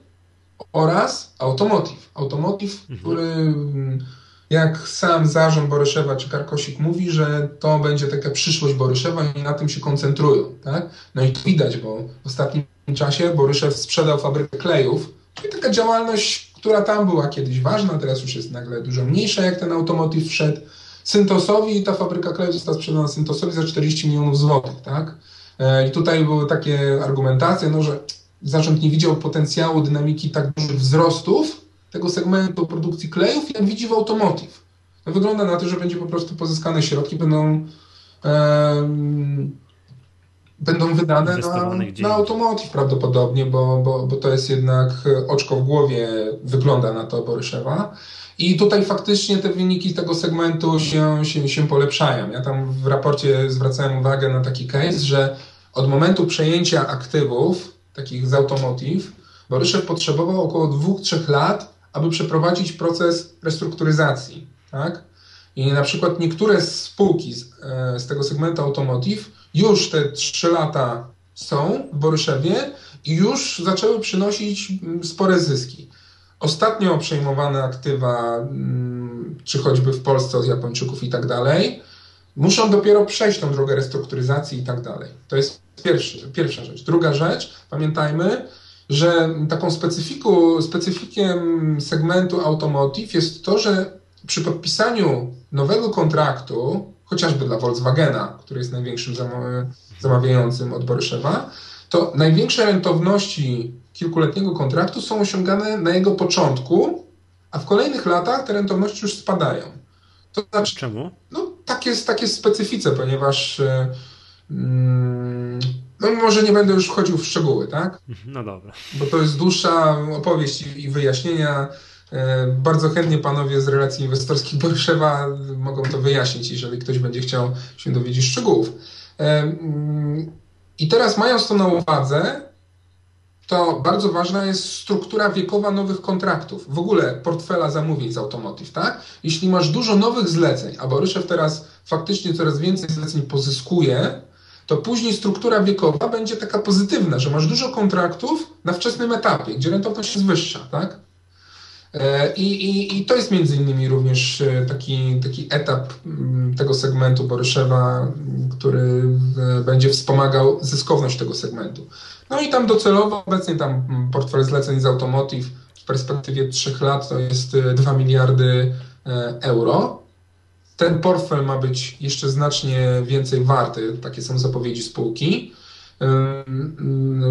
oraz automotive. Automotive, mhm. który mm, jak sam zarząd Boryszewa czy Karkosik mówi, że to będzie taka przyszłość Boryszewa i na tym się koncentrują. Tak? No i to widać, bo w ostatnim czasie Boryszew sprzedał fabrykę klejów, czyli taka działalność, która tam była kiedyś ważna, teraz już jest nagle dużo mniejsza, jak ten automotive wszedł. Syntosowi ta fabryka kleju została sprzedana Syntosowi za 40 milionów złotych, tak? E, I tutaj były takie argumentacje, no, że zarząd nie widział potencjału dynamiki tak dużych wzrostów tego segmentu produkcji klejów, jak widzi w automotive. No, wygląda na to, że będzie po prostu pozyskane środki, będą e, będą wydane na, na automotive prawdopodobnie, bo, bo, bo to jest jednak oczko w głowie, wygląda na to Boryszewa. I tutaj faktycznie te wyniki tego segmentu się, się, się polepszają. Ja tam w raporcie zwracałem uwagę na taki case, że od momentu przejęcia aktywów, takich z automotive, Boryszew potrzebował około 2-3 lat, aby przeprowadzić proces restrukturyzacji. Tak? I na przykład niektóre spółki z, e, z tego segmentu automotive już te 3 lata są w Boryszewie i już zaczęły przynosić mm, spore zyski. Ostatnio przejmowane aktywa, mm, czy choćby w Polsce od Japończyków i tak dalej, muszą dopiero przejść tą drogę restrukturyzacji i tak dalej. To jest pierwszy, pierwsza rzecz. Druga rzecz, pamiętajmy, że taką specyfiku, specyfikiem segmentu automotive jest to, że przy podpisaniu nowego kontraktu, chociażby dla Volkswagena, który jest największym zamawiającym od Boryszewa, to największe rentowności kilkuletniego kontraktu są osiągane na jego początku, a w kolejnych latach te rentowności już spadają. To znaczy, Czemu? No, tak jest, tak jest specyfice, ponieważ e, mm, no może nie będę już wchodził w szczegóły, tak? No dobra. Bo to jest dłuższa opowieść i, i wyjaśnienia. E, bardzo chętnie panowie z relacji inwestorskich Boryszewa mogą to wyjaśnić, jeżeli ktoś będzie chciał się dowiedzieć szczegółów. E, mm, I teraz mając to na uwadze, to bardzo ważna jest struktura wiekowa nowych kontraktów, w ogóle portfela zamówień z Automotive, tak? Jeśli masz dużo nowych zleceń, a Boryszew teraz faktycznie coraz więcej zleceń pozyskuje, to później struktura wiekowa będzie taka pozytywna, że masz dużo kontraktów na wczesnym etapie, gdzie rentowność jest wyższa, tak? E, I, i, I, to jest między innymi również e, taki, taki etap mm, tego segmentu Boryszewa, który e, będzie wspomagał zyskowność tego segmentu. No i tam docelowo obecnie tam mm, portfel zleceń z Automotive w perspektywie 3 lat to jest 2 miliardy euro. Ten portfel ma być jeszcze znacznie więcej warty, takie są zapowiedzi spółki.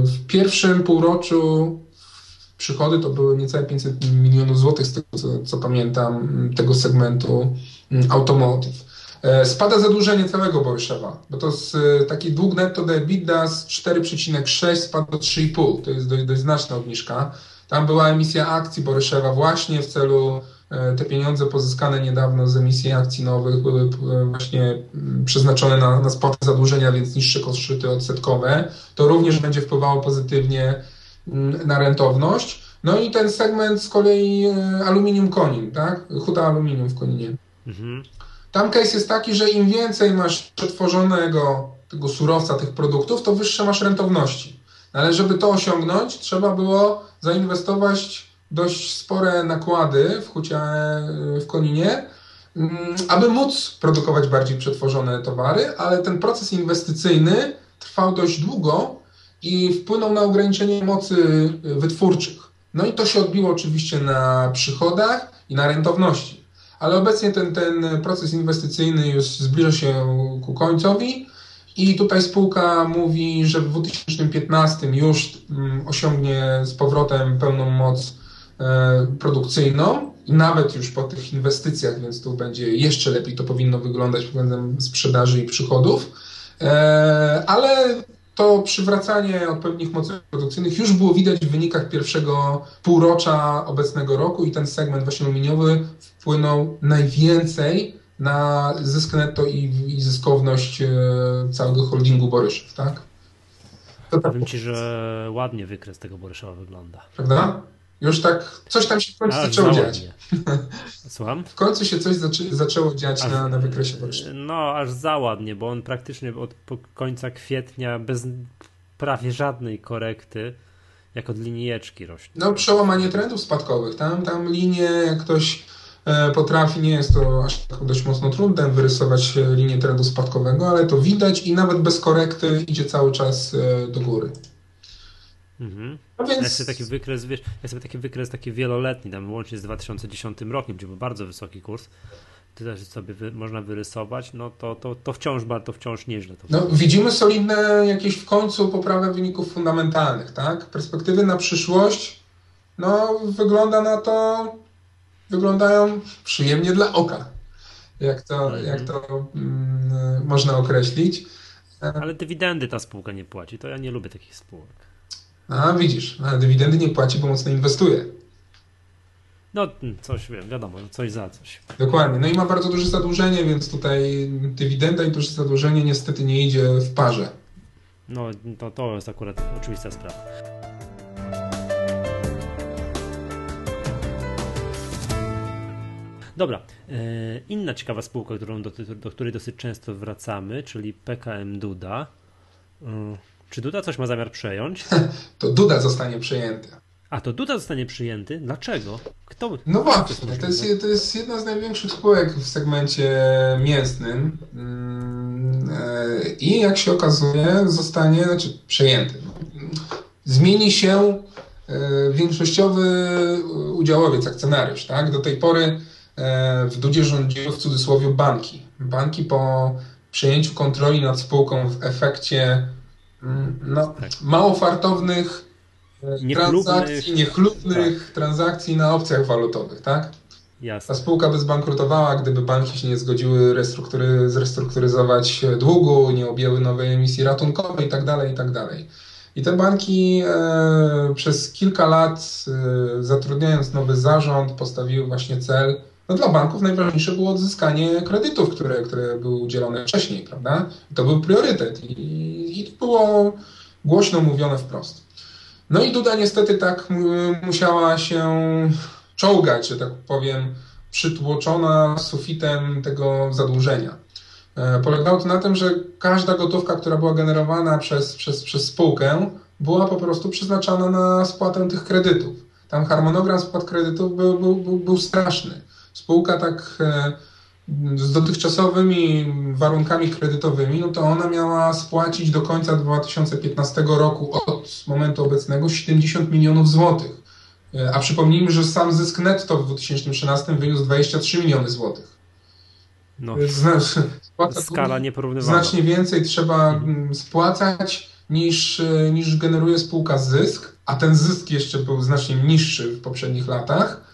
W pierwszym półroczu przychody to były niecałe 500 milionów złotych, z tego co, co pamiętam, tego segmentu mm, automotive. E, spada zadłużenie całego Boryszewa, bo to z e, taki dług netto do EBITDA z 4,6 spadł do 3,5. To jest dość, dość znaczna obniżka. Tam była emisja akcji Boryszewa właśnie w celu e, te pieniądze pozyskane niedawno z emisji akcji nowych były właśnie mm, przeznaczone na, na spłatę zadłużenia, więc niższe koszty odsetkowe. To również będzie wpływało pozytywnie na rentowność. No i ten segment z kolei e, aluminium konin, tak? Huta aluminium w Koninie. Mhm. Tam case jest taki, że im więcej masz przetworzonego tego surowca, tych produktów, to wyższe masz rentowności. No ale żeby to osiągnąć, trzeba było zainwestować dość spore nakłady w hucie e, w Koninie, mm, aby móc produkować bardziej przetworzone towary, ale ten proces inwestycyjny trwał dość długo, i wpłynął na ograniczenie mocy wytwórczych. No i to się odbiło oczywiście na przychodach i na rentowności. Ale obecnie ten, ten proces inwestycyjny już zbliża się ku końcowi i tutaj spółka mówi, że w 2015 już mm, osiągnie z powrotem pełną moc e, produkcyjną i nawet już po tych inwestycjach, więc tu będzie jeszcze lepiej to powinno wyglądać względem sprzedaży i przychodów. E, ale to przywracanie odpowiednich mocy produkcyjnych już było widać w wynikach pierwszego półrocza obecnego roku i ten segment właśnie aluminiowy wpłynął najwięcej na zysk netto i, i zyskowność e, całego holdingu Boryszew, tak? To tak. Powiem Ci, że ładnie wykres tego Boryszewa wygląda. Prawda? Już tak, coś tam się w końcu Aż zaczęło za dziać. (laughs) Słucham? W końcu się coś zaczę, zaczęło dziać Aż- na, na wykresie bocznym. No, aż za ładnie, bo on praktycznie od końca kwietnia bez prawie żadnej korekty, jak od linijeczki rośnie. No, przełamanie trendów spadkowych. Tam, tam linie, jak ktoś e, potrafi, nie jest to aż tak dość mocno trudne wyrysować e, linię trendu spadkowego, ale to widać i nawet bez korekty idzie cały czas e, do góry. Mhm. No Ja więc sobie taki wykres, wiesz, ja sobie taki wykres taki wieloletni, tam łącznie z 2010 rokiem, gdzie był bardzo wysoki kurs, ty też sobie wy, można wyrysować, no to, to, to wciąż bardzo, wciąż nieźle. To no, widzimy solidne jakieś w końcu poprawę wyników fundamentalnych, tak? Perspektywy na przyszłość, no wygląda na to, wyglądają przyjemnie dla oka, jak to, Mhm. jak to mm, można określić. Ale dywidendy ta spółka nie płaci, to ja nie lubię takich spółek. A widzisz, ale dywidendy nie płaci, bo mocno inwestuje. No, coś wiem, wiadomo, coś za coś. Dokładnie. No i ma bardzo duże zadłużenie, więc tutaj dywidenda i duże zadłużenie niestety nie idzie w parze. No, to, to jest akurat oczywista sprawa. Dobra, e, inna ciekawa spółka, którą do, do której dosyć często wracamy, czyli PKM Duda. Czy Duda coś ma zamiar przejąć? (laughs) To Duda zostanie przejęty. A to Duda zostanie przyjęty? Dlaczego? Kto? No właśnie, jest to jest, to jest jedna z największych spółek w segmencie mięsnym Mm, e, i jak się okazuje zostanie, znaczy przejęty. Zmieni się e, większościowy udziałowiec, akcjonariusz. Tak? Do tej pory e, w Dudzie rządziły w cudzysłowie banki. Banki po przejęciu kontroli nad spółką w efekcie no, Tak. mało fartownych e, Niechlubnych. transakcji, niechlubnych transakcji na opcjach walutowych, tak? Ta Jasne. spółka by zbankrutowała, gdyby banki się nie zgodziły restruktury, zrestrukturyzować długu, nie objęły nowej emisji ratunkowej itd. itd. I te banki e, przez kilka lat, e, zatrudniając nowy zarząd, postawiły właśnie cel. No dla banków najważniejsze było odzyskanie kredytów, które, które były udzielone wcześniej, prawda? I to był priorytet i, i było głośno mówione wprost. No i Duda niestety tak m- musiała się czołgać, że tak powiem, przytłoczona sufitem tego zadłużenia. E, Polegało to na tym, że każda gotówka, która była generowana przez, przez, przez spółkę, była po prostu przeznaczana na spłatę tych kredytów. Tam harmonogram spłat kredytów był, był, był, był straszny. Spółka tak e, z dotychczasowymi warunkami kredytowymi, no to ona miała spłacić do końca 2015 roku od momentu obecnego 70 milionów złotych. E, A przypomnijmy, że sam zysk netto w 2013 wyniósł 23 miliony złotych. No, Znaczy, skala nieporównywalna. znacznie więcej trzeba mm, spłacać niż, niż generuje spółka zysk, a ten zysk jeszcze był znacznie niższy w poprzednich latach.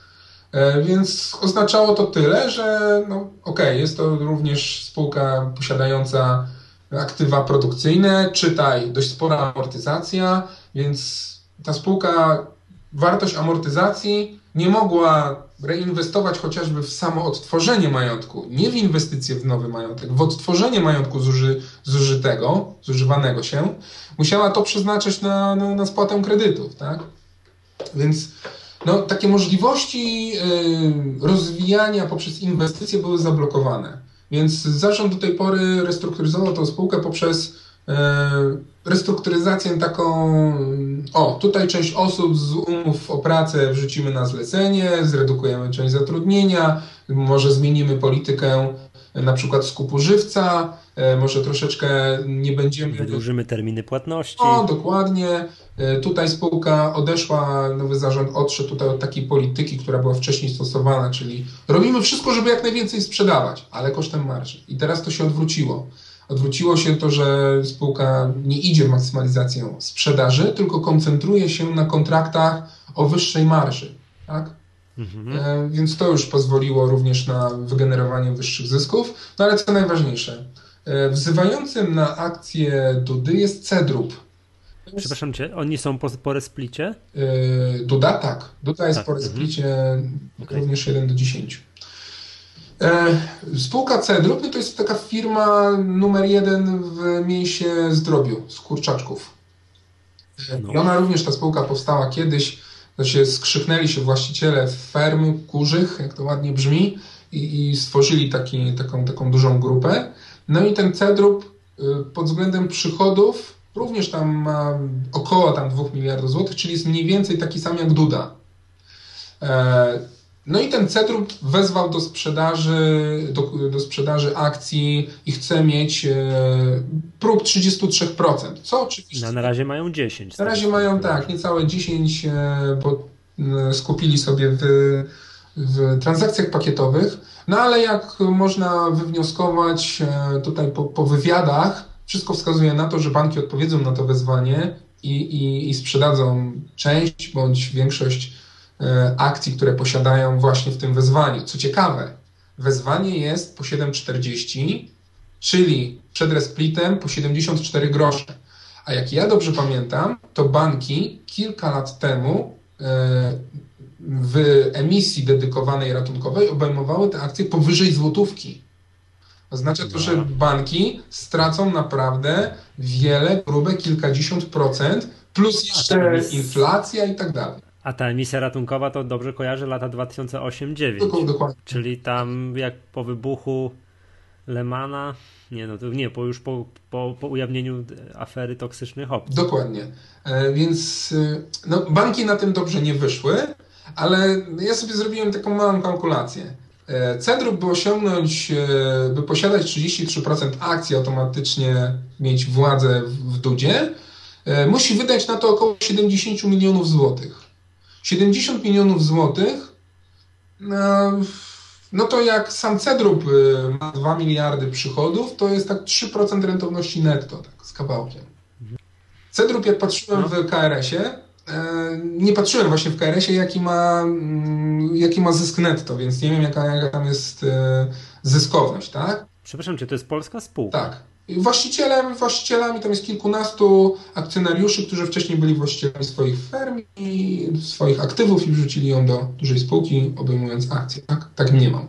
E, Więc oznaczało to tyle, że no, okej, jest to również spółka posiadająca aktywa produkcyjne, czytaj dość spora amortyzacja, więc ta spółka wartość amortyzacji nie mogła reinwestować chociażby w samo odtworzenie majątku, nie w inwestycje w nowy majątek, w odtworzenie majątku zuży, zużytego, zużywanego się, musiała to przeznaczyć na, na, na spłatę kredytów, tak? Więc no, takie możliwości y, rozwijania poprzez inwestycje były zablokowane. Więc zarząd do tej pory restrukturyzował tę spółkę poprzez y, restrukturyzację taką, o, tutaj część osób z umów o pracę wrzucimy na zlecenie, zredukujemy część zatrudnienia, może zmienimy politykę na przykład skupu żywca, y, może troszeczkę nie będziemy... Wydłużymy terminy płatności. O, dokładnie. E, Tutaj spółka odeszła, nowy zarząd odszedł tutaj od takiej polityki, która była wcześniej stosowana, czyli robimy wszystko, żeby jak najwięcej sprzedawać, ale kosztem marży. I teraz to się odwróciło. Odwróciło się to, że spółka nie idzie w maksymalizację sprzedaży, tylko koncentruje się na kontraktach o wyższej marży. Tak? Mhm. E, Więc to już pozwoliło również na wygenerowanie wyższych zysków. No ale co najważniejsze, e, wzywającym na akcję Dudy jest Cedrup. Przepraszam cię, oni są po, po resplicie? Yy, Duda tak. Duda jest Tak, po mhm. resplicie Okej. również 1 do 10. E, Spółka Cedrup no to jest taka firma numer jeden w mięsie zdrobiu z kurczaczków. E, No. I ona również, ta spółka powstała kiedyś się skrzyknęli się właściciele fermy kurzych, jak to ładnie brzmi, i, i stworzyli taki, taką, taką dużą grupę. No i ten Cedrup y, pod względem przychodów również tam ma około tam 2 miliardów złotych, czyli jest mniej więcej taki sam jak Duda. E, no i ten Cedrup wezwał do sprzedaży, do, do sprzedaży akcji i chce mieć e, próg 33%, co oczywiście... No, na razie mają 10. Na razie mają tak, niecałe 10, e, bo skupili sobie w, w transakcjach pakietowych, no ale jak można wywnioskować tutaj po, po wywiadach, wszystko wskazuje na to, że banki odpowiedzą na to wezwanie i, i, i sprzedadzą część bądź większość e, akcji, które posiadają właśnie w tym wezwaniu. Co ciekawe, wezwanie jest po 7,40, czyli przed resplitem po 74 grosze. A jak ja dobrze pamiętam, to banki kilka lat temu e, w emisji dedykowanej ratunkowej obejmowały te akcje powyżej złotówki. Oznacza to, że banki stracą naprawdę wiele, grube kilkadziesiąt procent, plus jeszcze inflacja i tak dalej. A ta emisja ratunkowa to dobrze kojarzy lata 2008-2009. Dokładnie. Czyli tam jak po wybuchu Lemana, nie no to nie, po już po, po, po ujawnieniu afery toksycznych opcji. Dokładnie. E, więc e, no, banki na tym dobrze nie wyszły, ale ja sobie zrobiłem taką małą kalkulację. E, Cedrup, by osiągnąć, by posiadać 33% akcji, automatycznie mieć władzę w Dudzie, musi wydać na to około 70 milionów złotych. 70 milionów złotych, no to jak sam Cedrup ma 2 miliardy przychodów, to jest tak 3% rentowności netto, tak z kawałkiem. Cedrup, jak patrzyłem no. w KRS-ie, E, nie patrzyłem właśnie w KRS-ie, jaki ma, mm, jaki ma zysk netto, więc nie wiem, jaka, jaka tam jest e, zyskowność, tak? Przepraszam cię, to jest polska spółka? Tak. Właścicielem, właścicielami tam jest kilkunastu akcjonariuszy, którzy wcześniej byli właścicielami swoich firm i swoich aktywów i wrzucili ją do dużej spółki, obejmując akcje, tak? Tak nie mam.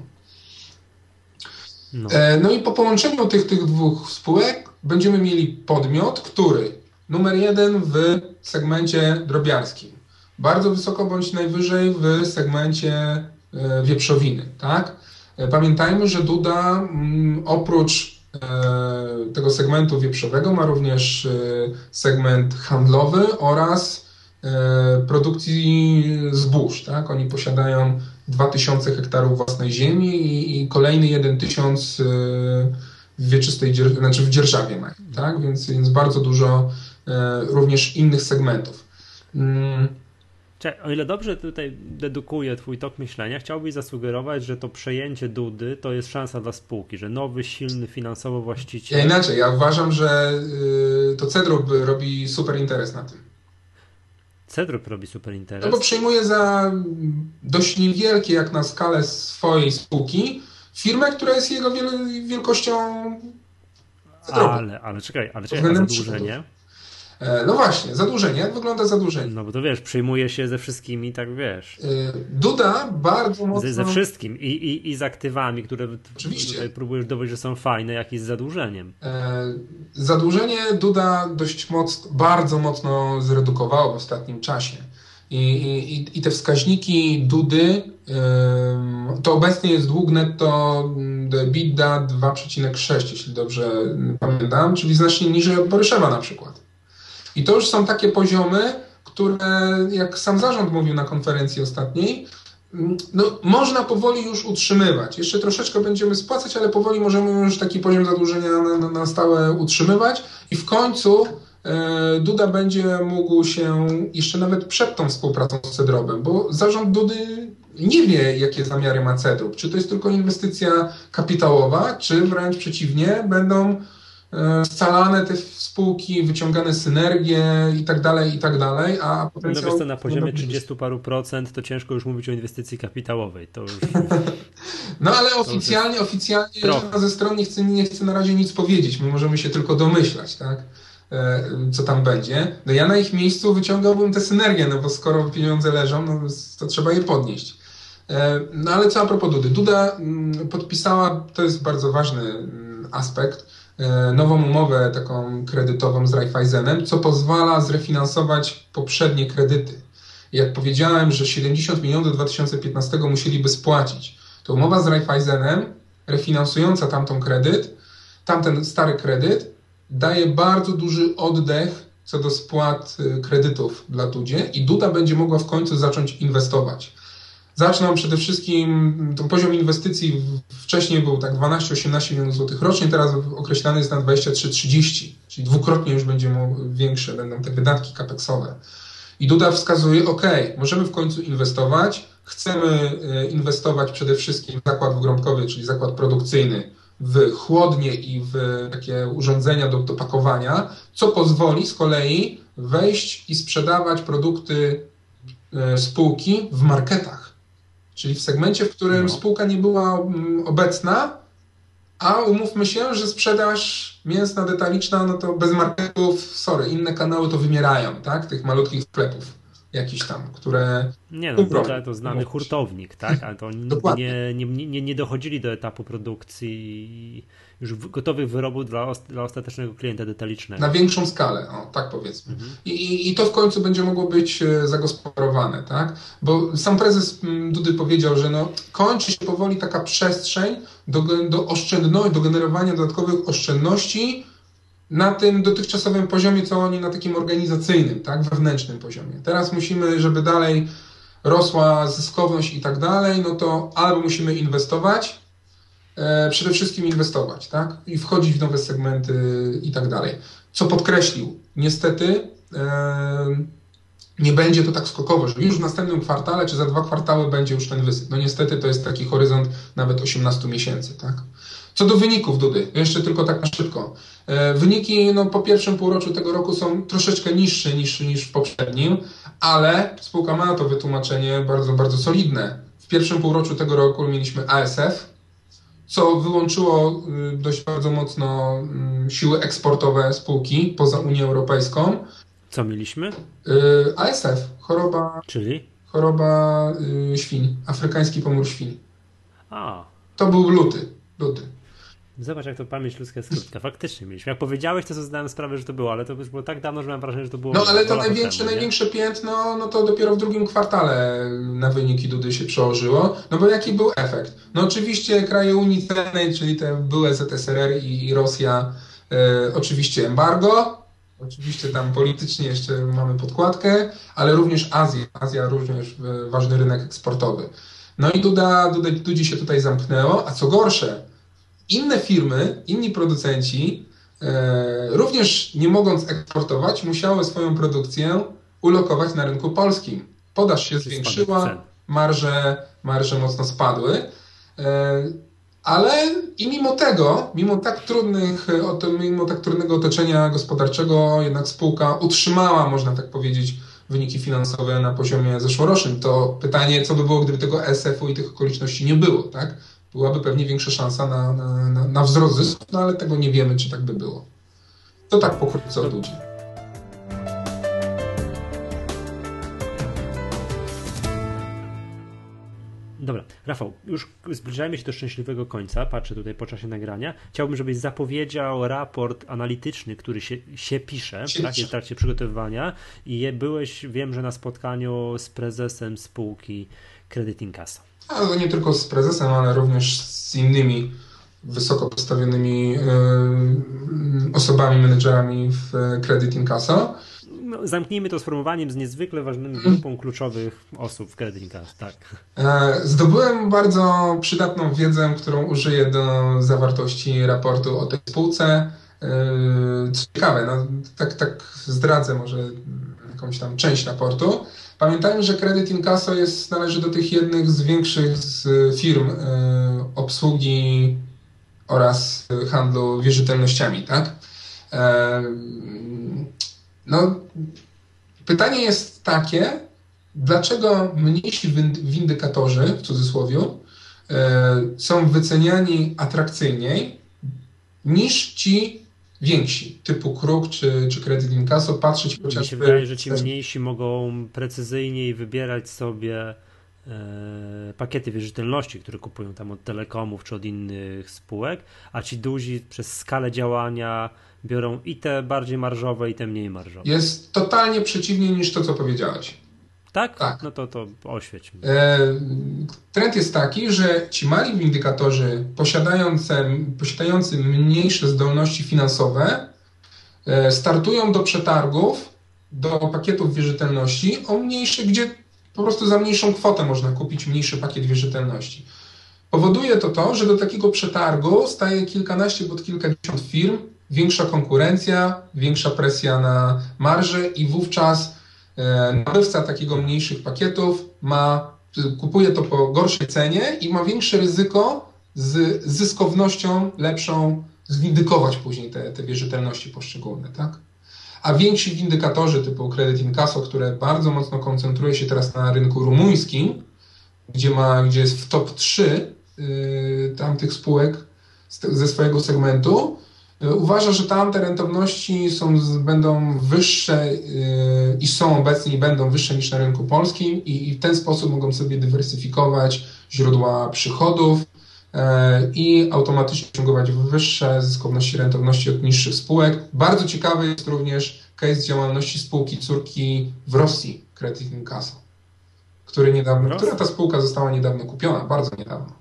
No. E, no i po połączeniu tych, tych dwóch spółek będziemy mieli podmiot, który numer jeden w segmencie drobiarskim. Bardzo wysoko bądź najwyżej w segmencie e, wieprzowiny. Tak? E, pamiętajmy, że Duda mm, oprócz tego segmentu wieprzowego ma również segment handlowy oraz produkcji zbóż. Tak? Oni posiadają 2000 hektarów własnej ziemi i, kolejny 1000 w wieczystej, znaczy w dzierżawie mają. Tak? Więc, więc bardzo dużo E, również innych segmentów. Mm. Czekaj, o ile dobrze tutaj dedukuję Twój tok myślenia, chciałbyś zasugerować, że to przejęcie Dudy to jest szansa dla spółki, że nowy, silny finansowo właściciel. Ja inaczej, ja uważam, że y, to Cedrup robi super interes na tym. Cedrup robi super interes. No bo przejmuje za dość niewielkie, jak na skalę swojej spółki, firmę, która jest jego wielkością. Cedrupu. Ale, ale czekaj, ale czekaj, zadłużenie. E, no właśnie, zadłużenie. Jak wygląda zadłużenie? No bo to wiesz, przyjmuje się ze wszystkimi, tak wiesz. E, Duda bardzo mocno... Ze, ze wszystkim I, i, i z aktywami, które Oczywiście. próbujesz dowiedzieć, że są fajne, jak i z zadłużeniem. E, zadłużenie Duda dość mocno, bardzo mocno zredukowało w ostatnim czasie. I, i, i te wskaźniki Dudy to obecnie jest dług netto do EBITDA 2,6, jeśli dobrze pamiętam, czyli znacznie niżej od Boryszewa na przykład. I to już są takie poziomy, które, jak sam zarząd mówił na konferencji ostatniej, no, można powoli już utrzymywać. Jeszcze troszeczkę będziemy spłacać, ale powoli możemy już taki poziom zadłużenia na, na, na stałe utrzymywać i w końcu e, Duda będzie mógł się jeszcze nawet przed tą współpracą z Cedrobem, bo zarząd Dudy nie wie, jakie zamiary ma Cedrób. Czy to jest tylko inwestycja kapitałowa, czy wręcz przeciwnie, będą scalane te spółki, wyciągane synergie i tak dalej, i tak dalej, a potencjał... No wiesz co, na poziomie 30 paru procent to ciężko już mówić o inwestycji kapitałowej. To już... (laughs) no ale oficjalnie, jest... oficjalnie żadna ze stron nie chce, nie chce na razie nic powiedzieć, my możemy się tylko domyślać, tak? E, co tam będzie. No ja na ich miejscu wyciągałbym tę synergię, no bo skoro pieniądze leżą, no to trzeba je podnieść. E, no ale co a propos Dudy. Duda mm, podpisała, to jest bardzo ważny mm, aspekt, E, nową umowę taką kredytową z Raiffeisenem, co pozwala zrefinansować poprzednie kredyty. Jak powiedziałem, że 70 milionów do 2015 musieliby spłacić, to umowa z Raiffeisenem, refinansująca tamtą kredyt, tamten stary kredyt, daje bardzo duży oddech co do spłat y, kredytów dla Dudzie i Duda będzie mogła w końcu zacząć inwestować. Zaczną przede wszystkim, ten poziom inwestycji wcześniej był tak 12-18 milionów złotych rocznie, teraz określany jest na 23-30, czyli dwukrotnie już będzie większe będą te wydatki kapeksowe. I Duda wskazuje, ok, możemy w końcu inwestować, chcemy e, inwestować przede wszystkim w zakład wgrąbkowy, czyli zakład produkcyjny, w chłodnie i w takie urządzenia do, do pakowania, co pozwoli z kolei wejść i sprzedawać produkty e, spółki w marketach. Czyli w segmencie, w którym no. spółka nie była mm, obecna, a umówmy się, że sprzedaż mięsna detaliczna, no to bez marketów, sorry, inne kanały to wymierają, tak? Tych malutkich sklepów jakiś tam, które... Nie no, to, to znany hurtownik, tak? Ale to nie, nie, nie, nie dochodzili do etapu produkcji już gotowych wyrobów dla, dla ostatecznego klienta detalicznego. Na większą skalę, o, tak powiedzmy. Mhm. I, I to w końcu będzie mogło być e, zagospodarowane, tak? Bo sam prezes mm, Dudy powiedział, że no, kończy się powoli taka przestrzeń do, do oszczędności, do generowania dodatkowych oszczędności na tym dotychczasowym poziomie, co oni na takim organizacyjnym, tak, wewnętrznym poziomie. Teraz musimy, żeby dalej rosła zyskowność i tak dalej, no to albo musimy inwestować, e, przede wszystkim inwestować, tak, i wchodzić w nowe segmenty i tak dalej. Co podkreślił, niestety e, nie będzie to tak skokowo, że już w następnym kwartale czy za dwa kwartały będzie już ten wysyp. No niestety to jest taki horyzont nawet 18 miesięcy, tak. Co do wyników Dudy, jeszcze tylko tak na szybko. E, wyniki no, po pierwszym półroczu tego roku są troszeczkę niższe niż, niż w poprzednim, ale spółka ma to wytłumaczenie bardzo, bardzo solidne. W pierwszym półroczu tego roku mieliśmy ASF, co wyłączyło y, dość bardzo mocno mm, siły eksportowe spółki poza Unię Europejską. Co mieliśmy? Y, ASF, choroba. Czyli? Choroba y, świń, afrykański pomór świń. A. To był luty. luty. Zobacz, jak to pamięć ludzka jest krótka. Faktycznie mieliśmy. Jak powiedziałeś, to sobie zdałem sprawę, że to było, ale to już było tak dawno, że mam wrażenie, że to było. No ale to największe, temu, największe piętno, no to dopiero w drugim kwartale na wyniki Dudy się przełożyło. No bo jaki był efekt? No oczywiście kraje Unii Celnej, czyli te były ZSRR i, Rosja, e, oczywiście embargo, Oczywiście tam politycznie jeszcze mamy podkładkę, ale również Azja. Azja również e, ważny rynek eksportowy. No i Duda, Duda, Dudzi się tutaj zamknęło, a co gorsze, inne firmy, inni producenci, e, również nie mogąc eksportować, musiały swoją produkcję ulokować na rynku polskim. Podaż się zwiększyła, marże, marże mocno spadły. E, ale i mimo tego, mimo tak, trudnych, mimo tak trudnego otoczenia gospodarczego, jednak spółka utrzymała, można tak powiedzieć, wyniki finansowe na poziomie zeszłorocznym. To pytanie, co by było, gdyby tego SF-u i tych okoliczności nie było, tak? Byłaby pewnie większa szansa na, na, na, na wzrost zysku, no ale tego nie wiemy, czy tak by było. To tak pokrótce od ludzi. Dobra, Rafał, już zbliżajmy się do szczęśliwego końca. Patrzę tutaj po czasie nagrania. Chciałbym, żebyś zapowiedział raport analityczny, który się, się pisze tak, w trakcie przygotowywania. I byłeś, wiem, że na spotkaniu z prezesem spółki Credit Incasa ale nie tylko z prezesem, ale również z innymi wysoko postawionymi e, osobami, menedżerami w Credit Incasa. No, zamknijmy to sformułowaniem z niezwykle ważną mhm. grupą kluczowych osób w Credit Incasa, tak. E, zdobyłem bardzo przydatną wiedzę, którą użyję do zawartości raportu o tej spółce. E, co ciekawe, no, tak, tak zdradzę może jakąś tam część raportu. Pamiętajmy, że Credit Incasso jest, należy do tych jednych z większych firm e, obsługi oraz handlu wierzytelnościami, tak? E, no, pytanie jest takie, dlaczego mniejsi windykatorzy, w cudzysłowie, e, są wyceniani atrakcyjniej niż ci więksi, typu Kruk czy, czy Credit Incasso, patrzeć chociażby... Mi się wydaje, że ci mniejsi mogą precyzyjniej wybierać sobie e, pakiety wierzytelności, które kupują tam od telekomów czy od innych spółek, a ci duzi przez skalę działania biorą i te bardziej marżowe, i te mniej marżowe. Jest totalnie przeciwnie niż to, co powiedziałeś. Tak? Tak. No to, to oświeć. E, trend jest taki, że ci mali windykatorzy posiadający, posiadający mniejsze zdolności finansowe e, startują do przetargów, do pakietów wierzytelności o mniejsze, gdzie po prostu za mniejszą kwotę można kupić mniejszy pakiet wierzytelności. Powoduje to to, że do takiego przetargu staje kilkanaście bądź kilkadziesiąt firm, większa konkurencja, większa presja na marże i wówczas nabywca takiego mniejszych pakietów ma, kupuje to po gorszej cenie i ma większe ryzyko z zyskownością lepszą zwindykować później te, te wierzytelności poszczególne, tak? A więksi windykatorzy typu Credit Incasso, które bardzo mocno koncentruje się teraz na rynku rumuńskim, gdzie, ma, gdzie jest w top 3 yy, tamtych spółek ze swojego segmentu, uważa, że tamte rentowności są, będą wyższe yy, i są obecnie i będą wyższe niż na rynku polskim i, i w ten sposób mogą sobie dywersyfikować źródła przychodów, E, i automatycznie osiągać wyższe zyskowności rentowności od niższych spółek. Bardzo ciekawy jest również case działalności spółki córki w Rosji, Credit Incasso, który niedawno, która ta spółka została niedawno kupiona, bardzo niedawno.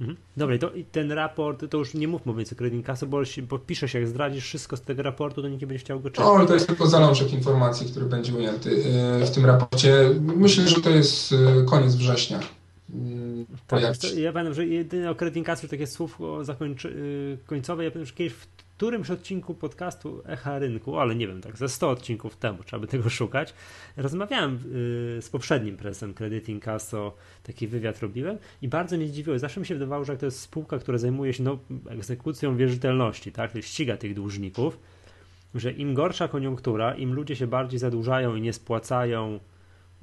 Mhm. Dobra, to, ten raport, to już nie mówmy więcej o Credit bo, bo piszesz, jak zdradzisz wszystko z tego raportu, to nikt nie będzie chciał go czytać. No, ale to jest tylko zalążek informacji, który będzie ujęty e, w tym raporcie. Myślę, że to jest e, koniec września. Tak, ja pamiętam, że jedyne o kredynkacju takie słów zakończy, y, końcowe, ja pamiętam, że kiedyś w którymś odcinku podcastu Echa Rynku, ale nie wiem, tak ze 100 odcinków temu, trzeba by tego szukać, rozmawiałem y, z poprzednim prezesem Credit Incasso, taki wywiad robiłem i bardzo mnie zdziwiło, zawsze mi się wydawało, że jak to jest spółka, która zajmuje się no, egzekucją wierzytelności, tak, ściga tych dłużników, że im gorsza koniunktura, im ludzie się bardziej zadłużają i nie spłacają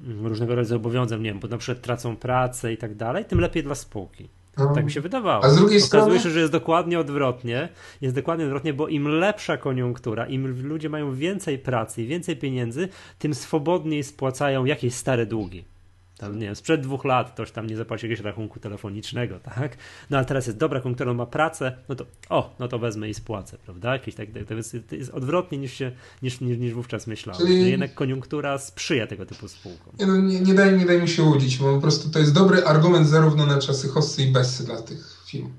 Mm, różnego rodzaju zobowiązań, nie wiem, bo na przykład tracą pracę i tak dalej, tym lepiej dla spółki. No. Tak mi się wydawało. A z drugiej Okazuje strony... się, że jest dokładnie odwrotnie. Jest dokładnie odwrotnie, bo im lepsza koniunktura, im ludzie mają więcej pracy i więcej pieniędzy, tym swobodniej spłacają jakieś stare długi tam, nie wiem, sprzed dwóch lat ktoś tam nie zapłacił jakiegoś rachunku telefonicznego, tak? No ale teraz jest dobra on ma pracę, no to o, no to wezmę i spłacę, prawda? Jakieś tak, to jest, to jest odwrotnie niż, się, niż, niż, niż wówczas myślałem. Czyli... Jednak koniunktura sprzyja tego typu spółkom. Nie, no, nie, nie, daj, nie daj mi się łudzić, bo po prostu to jest dobry argument zarówno na czasy hossy i bessy dla tych firm.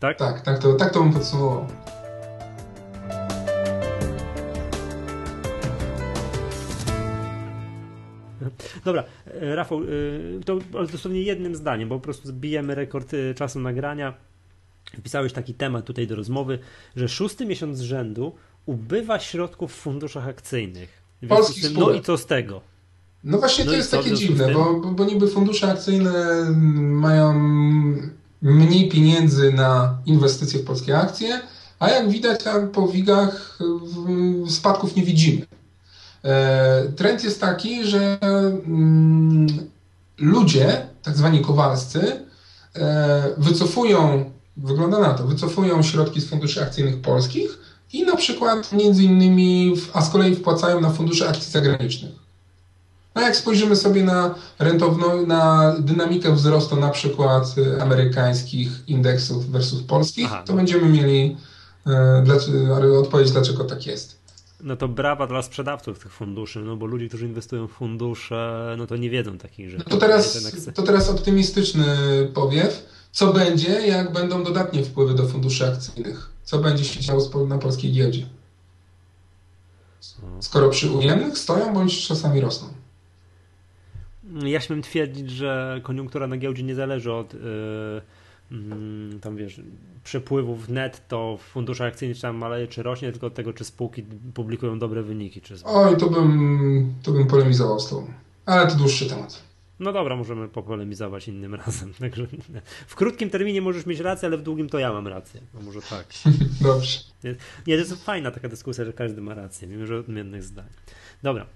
Tak? Tak, tak to, tak to bym podsumował. Dobra, e, Rafał, e, to dosłownie jednym zdaniem, bo po prostu zbijemy rekord e, czasu nagrania. Wpisałeś taki temat tutaj do rozmowy, że szósty miesiąc z rzędu ubywa środków w funduszach akcyjnych. Polskich tym, no i co z tego? No właśnie no to jest takie dziwne, bo, bo, bo niby fundusze akcyjne mają mniej pieniędzy na inwestycje w polskie akcje, a jak widać po WIG-ach spadków nie widzimy. E, trend jest taki, że mm, ludzie, tak zwani kowalscy, e, wycofują, wygląda na to, wycofują środki z funduszy akcyjnych polskich i na przykład między innymi, a z kolei wpłacają na fundusze akcji zagranicznych. No jak spojrzymy sobie na rentowno, na dynamikę wzrostu na przykład e, amerykańskich indeksów versus polskich, Aha, to będziemy mieli e, odpowiedź, dlaczego tak jest no to brawa dla sprzedawców tych funduszy, no bo ludzie, którzy inwestują w fundusze, no to nie wiedzą takich rzeczy. No to, teraz, to teraz optymistyczny powiew. Co będzie, jak będą dodatnie wpływy do funduszy akcyjnych? Co będzie się działo na polskiej giełdzie? Skoro przy ujemnych stoją, bądź czasami rosną. Ja śmiem twierdzić, że koniunktura na giełdzie nie zależy od yy, tam wiesz, przepływów netto w funduszach akcyjnych czy tam maleje czy rośnie, tylko od tego, czy spółki publikują dobre wyniki. Czy Oj, to bym, to bym polemizował z tobą. Ale to dłuższy temat. No dobra, możemy popolemizować innym razem. (laughs) Także w krótkim terminie możesz mieć rację, ale w długim to ja mam rację. No może tak. (laughs) Dobrze. Nie, to jest fajna taka dyskusja, że każdy ma rację, mimo że odmiennych zdań. Dobra.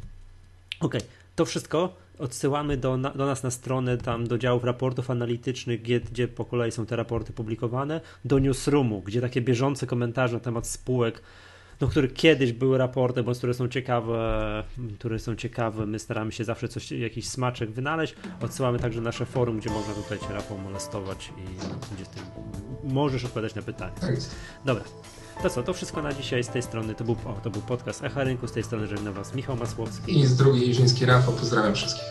Okej, okay. To wszystko odsyłamy do, do nas na stronę, tam do działów raportów analitycznych, gdzie, gdzie po kolei są te raporty publikowane, do newsroomu, gdzie takie bieżące komentarze na temat spółek no, które kiedyś były raporty, bo które są ciekawe, które są ciekawe, my staramy się zawsze coś, jakiś smaczek wynaleźć. Odsyłamy także nasze forum, gdzie można tutaj cię Rafał molestować i gdzie ty możesz odpowiadać na pytania. Tak Dobra. To co, to wszystko na dzisiaj z tej strony. To był, o, to był podcast Echa Rynku, z tej strony żegna Was Michał Masłowski. I z drugiej Jiżyński Rafał. Pozdrawiam wszystkich.